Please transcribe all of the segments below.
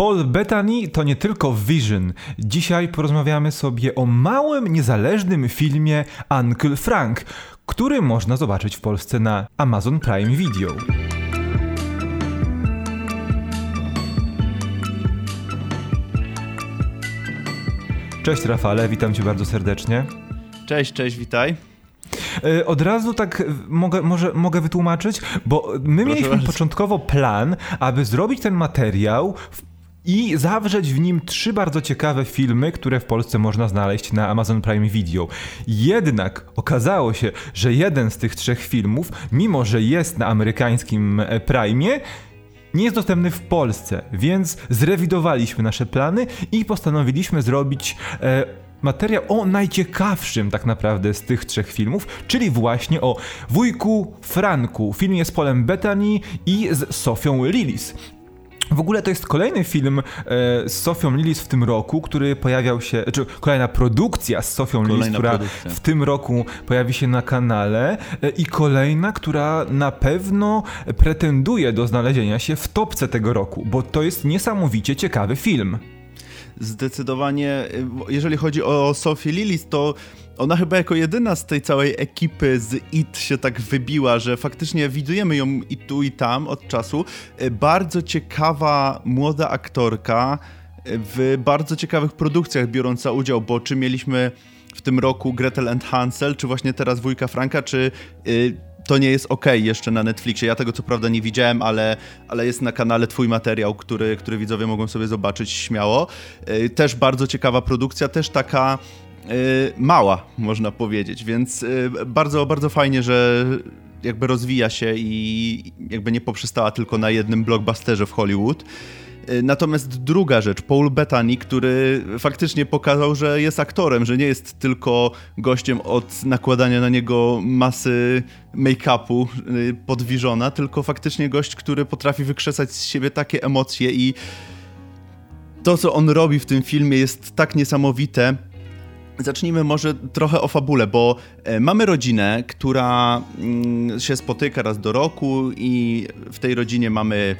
Paul Bettany to nie tylko Vision. Dzisiaj porozmawiamy sobie o małym, niezależnym filmie Uncle Frank, który można zobaczyć w Polsce na Amazon Prime Video. Cześć Rafale, witam cię bardzo serdecznie. Cześć, cześć, witaj. E, od razu tak mogę, może, mogę wytłumaczyć, bo my Proszę mieliśmy bardzo. początkowo plan, aby zrobić ten materiał w i zawrzeć w nim trzy bardzo ciekawe filmy, które w Polsce można znaleźć na Amazon Prime Video. Jednak okazało się, że jeden z tych trzech filmów, mimo że jest na amerykańskim e, Prime, nie jest dostępny w Polsce, więc zrewidowaliśmy nasze plany i postanowiliśmy zrobić e, materiał o najciekawszym tak naprawdę z tych trzech filmów, czyli właśnie o wujku Franku, filmie z Polem Bettany i z Sofią Lillis. W ogóle to jest kolejny film e, z Sofią Lillis w tym roku, który pojawiał się, czy kolejna produkcja z Sofią kolejna Lillis, która produkcja. w tym roku pojawi się na kanale e, i kolejna, która na pewno pretenduje do znalezienia się w topce tego roku, bo to jest niesamowicie ciekawy film. Zdecydowanie, y, jeżeli chodzi o Sofię Lillis, to ona chyba jako jedyna z tej całej ekipy z IT się tak wybiła, że faktycznie widujemy ją i tu i tam od czasu. Y, bardzo ciekawa młoda aktorka y, w bardzo ciekawych produkcjach biorąca udział, bo czy mieliśmy w tym roku Gretel and Hansel, czy właśnie teraz Wujka Franka, czy to nie jest ok jeszcze na Netflixie. Ja tego co prawda nie widziałem, ale, ale jest na kanale twój materiał, który, który widzowie mogą sobie zobaczyć śmiało. E, też bardzo ciekawa produkcja, też taka e, mała, można powiedzieć, więc e, bardzo, bardzo fajnie, że jakby rozwija się i jakby nie poprzestała tylko na jednym blockbusterze w Hollywood. Y, natomiast druga rzecz, Paul Bettany, który faktycznie pokazał, że jest aktorem, że nie jest tylko gościem od nakładania na niego masy make-upu y, podwiżona, tylko faktycznie gość, który potrafi wykrzesać z siebie takie emocje i to, co on robi w tym filmie jest tak niesamowite. Zacznijmy może trochę o fabule, bo e, mamy rodzinę, która mm, się spotyka raz do roku i w tej rodzinie mamy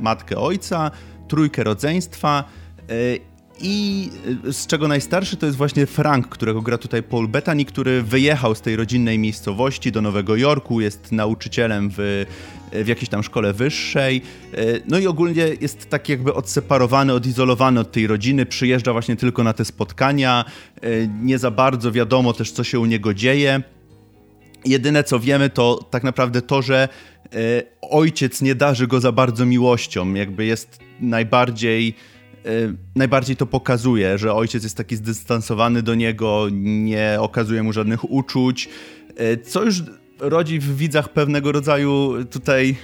matkę, ojca, trójkę rodzeństwa e, i e, z czego najstarszy to jest właśnie Frank, którego gra tutaj Paul Bettany, który wyjechał z tej rodzinnej miejscowości do Nowego Jorku, jest nauczycielem w, w jakiejś tam szkole wyższej. E, no i ogólnie jest tak jakby odseparowany, odizolowany od tej rodziny, przyjeżdża właśnie tylko na te spotkania, nie za bardzo wiadomo też co się u niego dzieje. Jedyne co wiemy to tak naprawdę to, że ojciec nie darzy go za bardzo miłością, jakby jest najbardziej najbardziej to pokazuje, że ojciec jest taki zdystansowany do niego, nie okazuje mu żadnych uczuć, e, co już rodzi w widzach pewnego rodzaju tutaj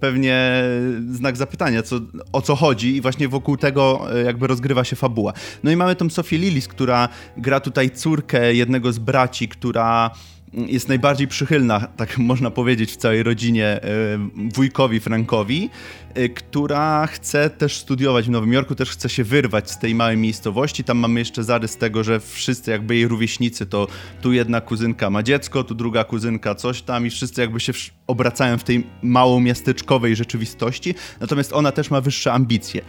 pewnie znak zapytania, co, o co chodzi i właśnie wokół tego e, jakby rozgrywa się fabuła. No i mamy tą Sofię Lillis, która gra tutaj córkę jednego z braci, która jest najbardziej przychylna, tak można powiedzieć, w całej rodzinie e, wujkowi Frankowi, e, która chce też studiować w Nowym Jorku, też chce się wyrwać z tej małej miejscowości. Tam mamy jeszcze zarys tego, że wszyscy jakby jej rówieśnicy to tu jedna kuzynka ma dziecko, tu druga kuzynka coś tam i wszyscy jakby się obracają w tej mało miasteczkowej rzeczywistości, natomiast ona też ma wyższe ambicje.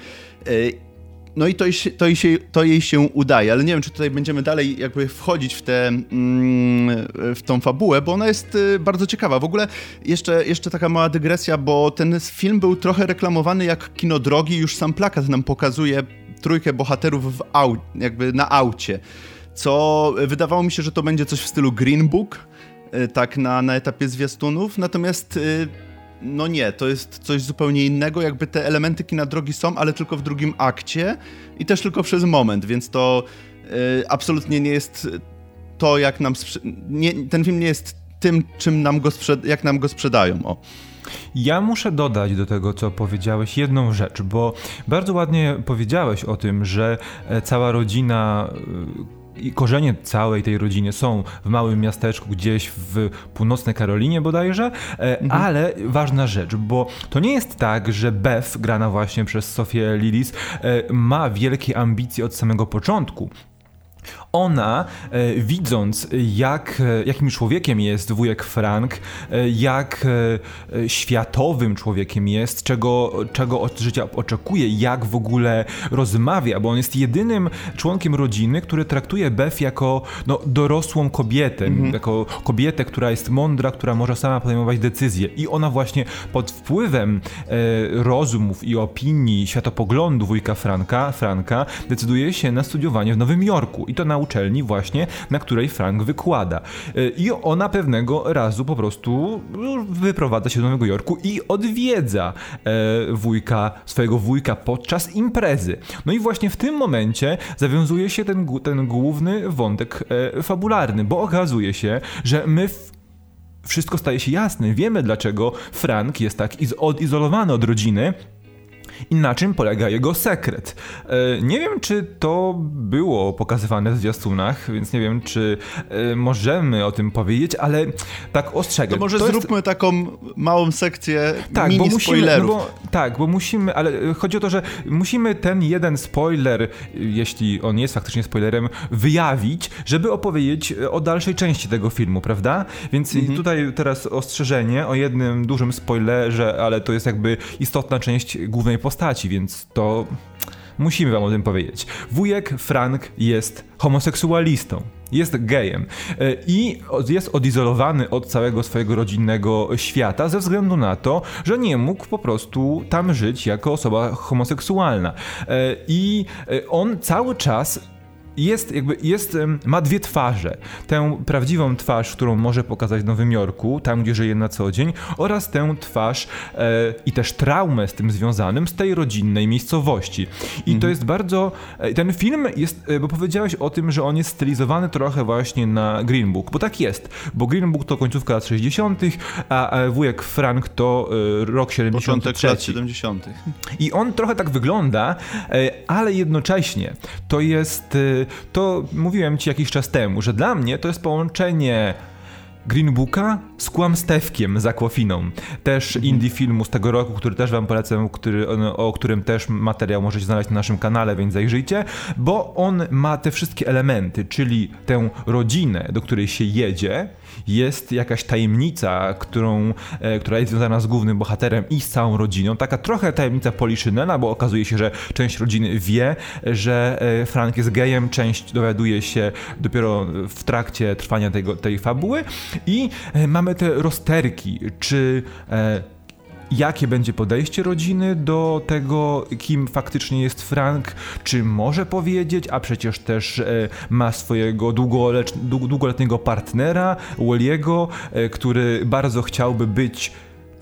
No i to, to, jej się, to jej się udaje, ale nie wiem, czy tutaj będziemy dalej jakby wchodzić w, tę mm, w tą fabułę, bo ona jest y, bardzo ciekawa. W ogóle jeszcze, jeszcze taka mała dygresja, bo ten film był trochę reklamowany jak kino drogi, już sam plakat nam pokazuje trójkę bohaterów w au, jakby na aucie, co wydawało mi się, że to będzie coś w stylu Green Book, y, tak na, na etapie zwiastunów, natomiast y, no nie, to jest coś zupełnie innego, jakby te elementy kina drogi są, ale tylko w drugim akcie i też tylko przez moment, więc to y, absolutnie nie jest to, jak nam... Nie, ten film nie jest tym, czym nam go jak nam go sprzedają, o. Ja muszę dodać do tego, co powiedziałeś, jedną rzecz, bo bardzo ładnie powiedziałeś o tym, że e, cała rodzina i korzenie całej tej rodziny są w małym miasteczku gdzieś w północnej Karolinie bodajże, e, mhm. ale ważna rzecz, bo to nie jest tak, że Beth, grana właśnie przez Sofię Lillis, e, ma wielkie ambicje od samego początku. Ona, e, widząc jak, e, jakim człowiekiem jest wujek Frank, e, jak e, światowym człowiekiem jest, czego, czego od życia oczekuje, jak w ogóle rozmawia, bo on jest jedynym członkiem rodziny, który traktuje Beth jako no, dorosłą kobietę, mhm. jako kobietę, która jest mądra, która może sama podejmować decyzje. I ona właśnie pod wpływem e, rozumów i opinii, światopoglądu wujka Franka, Franka decyduje się na studiowanie w Nowym Jorku. I to na uczelni właśnie, na której Frank wykłada. E, I ona pewnego razu po prostu no, wyprowadza się do Nowego Jorku i odwiedza e, wujka, swojego wujka podczas imprezy. No i właśnie w tym momencie zawiązuje się ten, ten główny wątek e, fabularny, bo okazuje się, że my wszystko staje się jasne. Wiemy, dlaczego Frank jest tak odizolowany od rodziny i na czym polega jego sekret. E, nie wiem, czy to było pokazywane w zwiastunach, więc nie wiem, czy e, możemy o tym powiedzieć, ale tak ostrzegam. To może to zróbmy jest... taką małą sekcję tak, mini bo musimy, spoilerów. No bo, tak, bo musimy, ale chodzi o to, że musimy ten jeden spoiler, jeśli on jest faktycznie spoilerem, wyjawić, żeby opowiedzieć o dalszej części tego filmu, prawda? Więc mhm. tutaj teraz ostrzeżenie o jednym dużym spoilerze, ale to jest jakby istotna część głównej postaci, więc to musimy wam o tym powiedzieć. Wujek Frank jest homoseksualistą, jest gejem e, i jest odizolowany od całego swojego rodzinnego świata ze względu na to, że nie mógł po prostu tam żyć jako osoba homoseksualna. E, I e, on cały czas jest jakby, jest, ma dwie twarze. Tę prawdziwą twarz, którą może pokazać w Nowym Jorku, tam gdzie żyje na co dzień, oraz tę twarz e, i też traumę z tym związanym z tej rodzinnej miejscowości. I mhm. to jest bardzo, e, ten film jest, e, bo powiedziałeś o tym, że on jest stylizowany trochę właśnie na Green Book, bo tak jest, bo Green Book to końcówka lat 60., a, wujek Frank to e, rok 73. Początek lat 70. I on trochę tak wygląda, e, ale jednocześnie to jest e, to mówiłem ci jakiś czas temu, że dla mnie to jest połączenie Green Booka z Kłamstewkiem za Kłofiną. Też mhm. indie filmu z tego roku, który też wam polecam, który, o którym też materiał możecie znaleźć na naszym kanale, więc zajrzyjcie, bo on ma te wszystkie elementy, czyli tę rodzinę, do której się jedzie, jest jakaś tajemnica, którą, e, która jest związana z głównym bohaterem i z całą rodziną. Taka trochę tajemnica Poliszynela, bo okazuje się, że część rodziny wie, że e, Frank jest gejem, część dowiaduje się dopiero w trakcie trwania tego, tej fabuły i e, mamy te rozterki, czy jakie będzie podejście rodziny do tego, kim faktycznie jest Frank, czy może powiedzieć, a przecież też e, ma swojego długoletniego partnera, Walliego, e, który bardzo chciałby być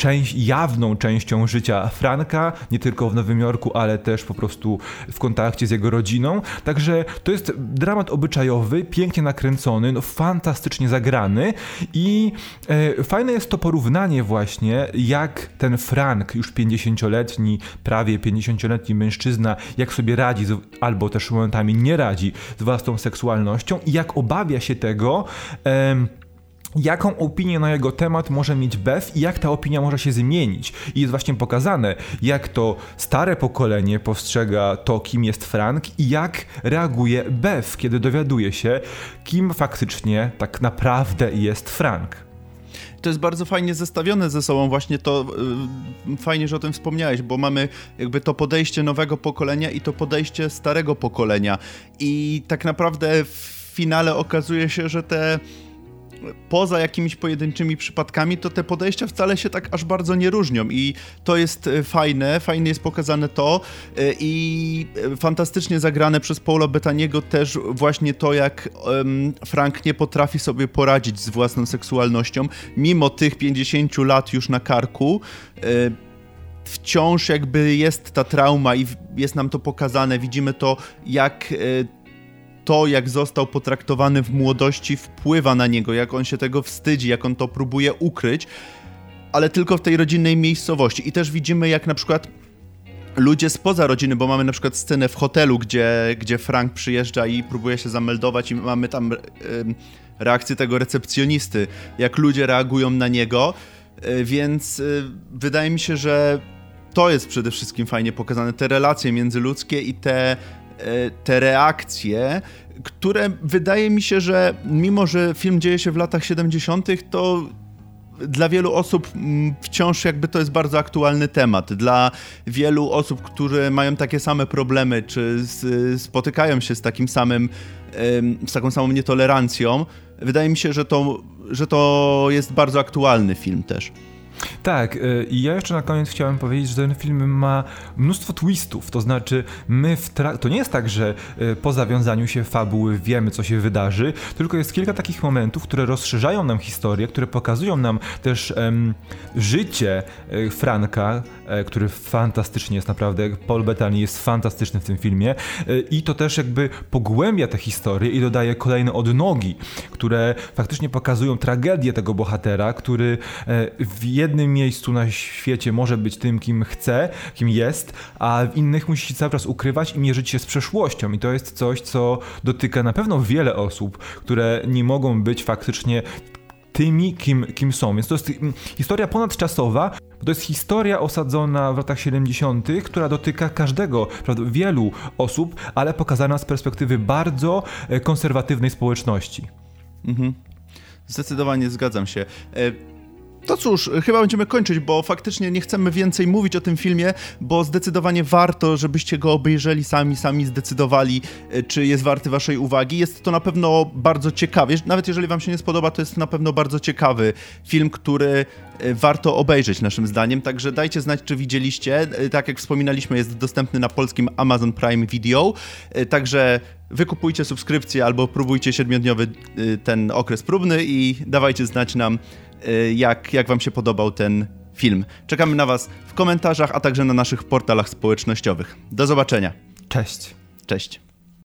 część, jawną częścią życia Franka, nie tylko w Nowym Jorku, ale też po prostu w kontakcie z jego rodziną. Także to jest dramat obyczajowy, pięknie nakręcony, no, fantastycznie zagrany i e, fajne jest to porównanie właśnie, jak ten Frank, już 50-letni, prawie 50-letni mężczyzna, jak sobie radzi, z, albo też momentami nie radzi z własną seksualnością i jak obawia się tego, jaką opinię na jego temat może mieć Beth i jak ta opinia może się zmienić. I jest właśnie pokazane, jak to stare pokolenie postrzega to, kim jest Frank i jak reaguje Beth, kiedy dowiaduje się, kim faktycznie tak naprawdę jest Frank to jest bardzo fajnie zestawione ze sobą, właśnie to yy, fajnie, że o tym wspomniałeś, bo mamy jakby to podejście nowego pokolenia i to podejście starego pokolenia. I tak naprawdę w finale okazuje się, że te poza jakimiś pojedynczymi przypadkami, to te podejścia wcale się tak aż bardzo nie różnią i to jest e, fajne, fajnie jest pokazane to e, i e, fantastycznie zagrane przez Paula Betaniego też właśnie to, jak Frank nie potrafi sobie poradzić z własną seksualnością, mimo tych 50 lat już na karku wciąż jakby jest ta trauma i jest nam to pokazane. Widzimy to, jak to, jak został potraktowany w młodości, wpływa na niego, jak on się tego wstydzi, jak on to próbuje ukryć, ale tylko w tej rodzinnej miejscowości. I też widzimy, jak na przykład ludzie spoza rodziny, bo mamy na przykład scenę w hotelu, gdzie, gdzie Frank przyjeżdża i próbuje się zameldować, i mamy tam reakcję tego recepcjonisty, jak ludzie reagują na niego. E, więc e, wydaje mi się, że to jest przede wszystkim fajnie pokazane, te relacje międzyludzkie i te te reakcje, które wydaje mi się, że mimo, że film dzieje się w latach 70., to dla wielu osób mm, wciąż jakby to jest bardzo aktualny temat. Dla wielu osób, które mają takie same problemy, czy spotykają się z takim samym, z taką samą nietolerancją, wydaje mi się, że to, że to jest bardzo aktualny film też. Tak, y, i ja jeszcze na koniec chciałem powiedzieć, że ten film ma mnóstwo twistów, to znaczy my w to nie jest tak, że y, po zawiązaniu się fabuły wiemy, co się wydarzy, tylko jest kilka takich momentów, które rozszerzają nam historię, które pokazują nam też um, życie y, Franka, który fantastycznie jest naprawdę, Paul Bettany jest fantastyczny w tym filmie i to też jakby pogłębia tę historię i dodaje kolejne odnogi, które faktycznie pokazują tragedię tego bohatera, który w jednym miejscu na świecie może być tym, kim chce, kim jest, a w innych musi się cały czas ukrywać i mierzyć się z przeszłością. I to jest coś, co dotyka na pewno wiele osób, które nie mogą być faktycznie tymi, kim, kim są. Więc to jest historia ponadczasowa, to jest historia osadzona w latach 70., która dotyka każdego, prawda, wielu osób, ale pokazana z perspektywy bardzo e, konserwatywnej społeczności. Mhm. Zdecydowanie zgadzam się. To cóż, chyba będziemy kończyć, bo faktycznie nie chcemy więcej mówić o tym filmie, bo zdecydowanie warto, żebyście go obejrzeli sami, sami zdecydowali, e, czy jest warty waszej uwagi. Jest to na pewno bardzo ciekawy, nawet jeżeli wam się nie spodoba, to jest na pewno bardzo ciekawy film, który e, warto obejrzeć naszym zdaniem, także dajcie znać, czy widzieliście. E, tak jak wspominaliśmy, jest dostępny na polskim Amazon Prime Video, także wykupujcie subskrypcję albo próbujcie siedmiodniowy ten okres próbny i dawajcie znać nam, jak, jak Wam się podobał ten film. Czekamy na Was w komentarzach, a także na naszych portalach społecznościowych. Do zobaczenia. Cześć. Cześć.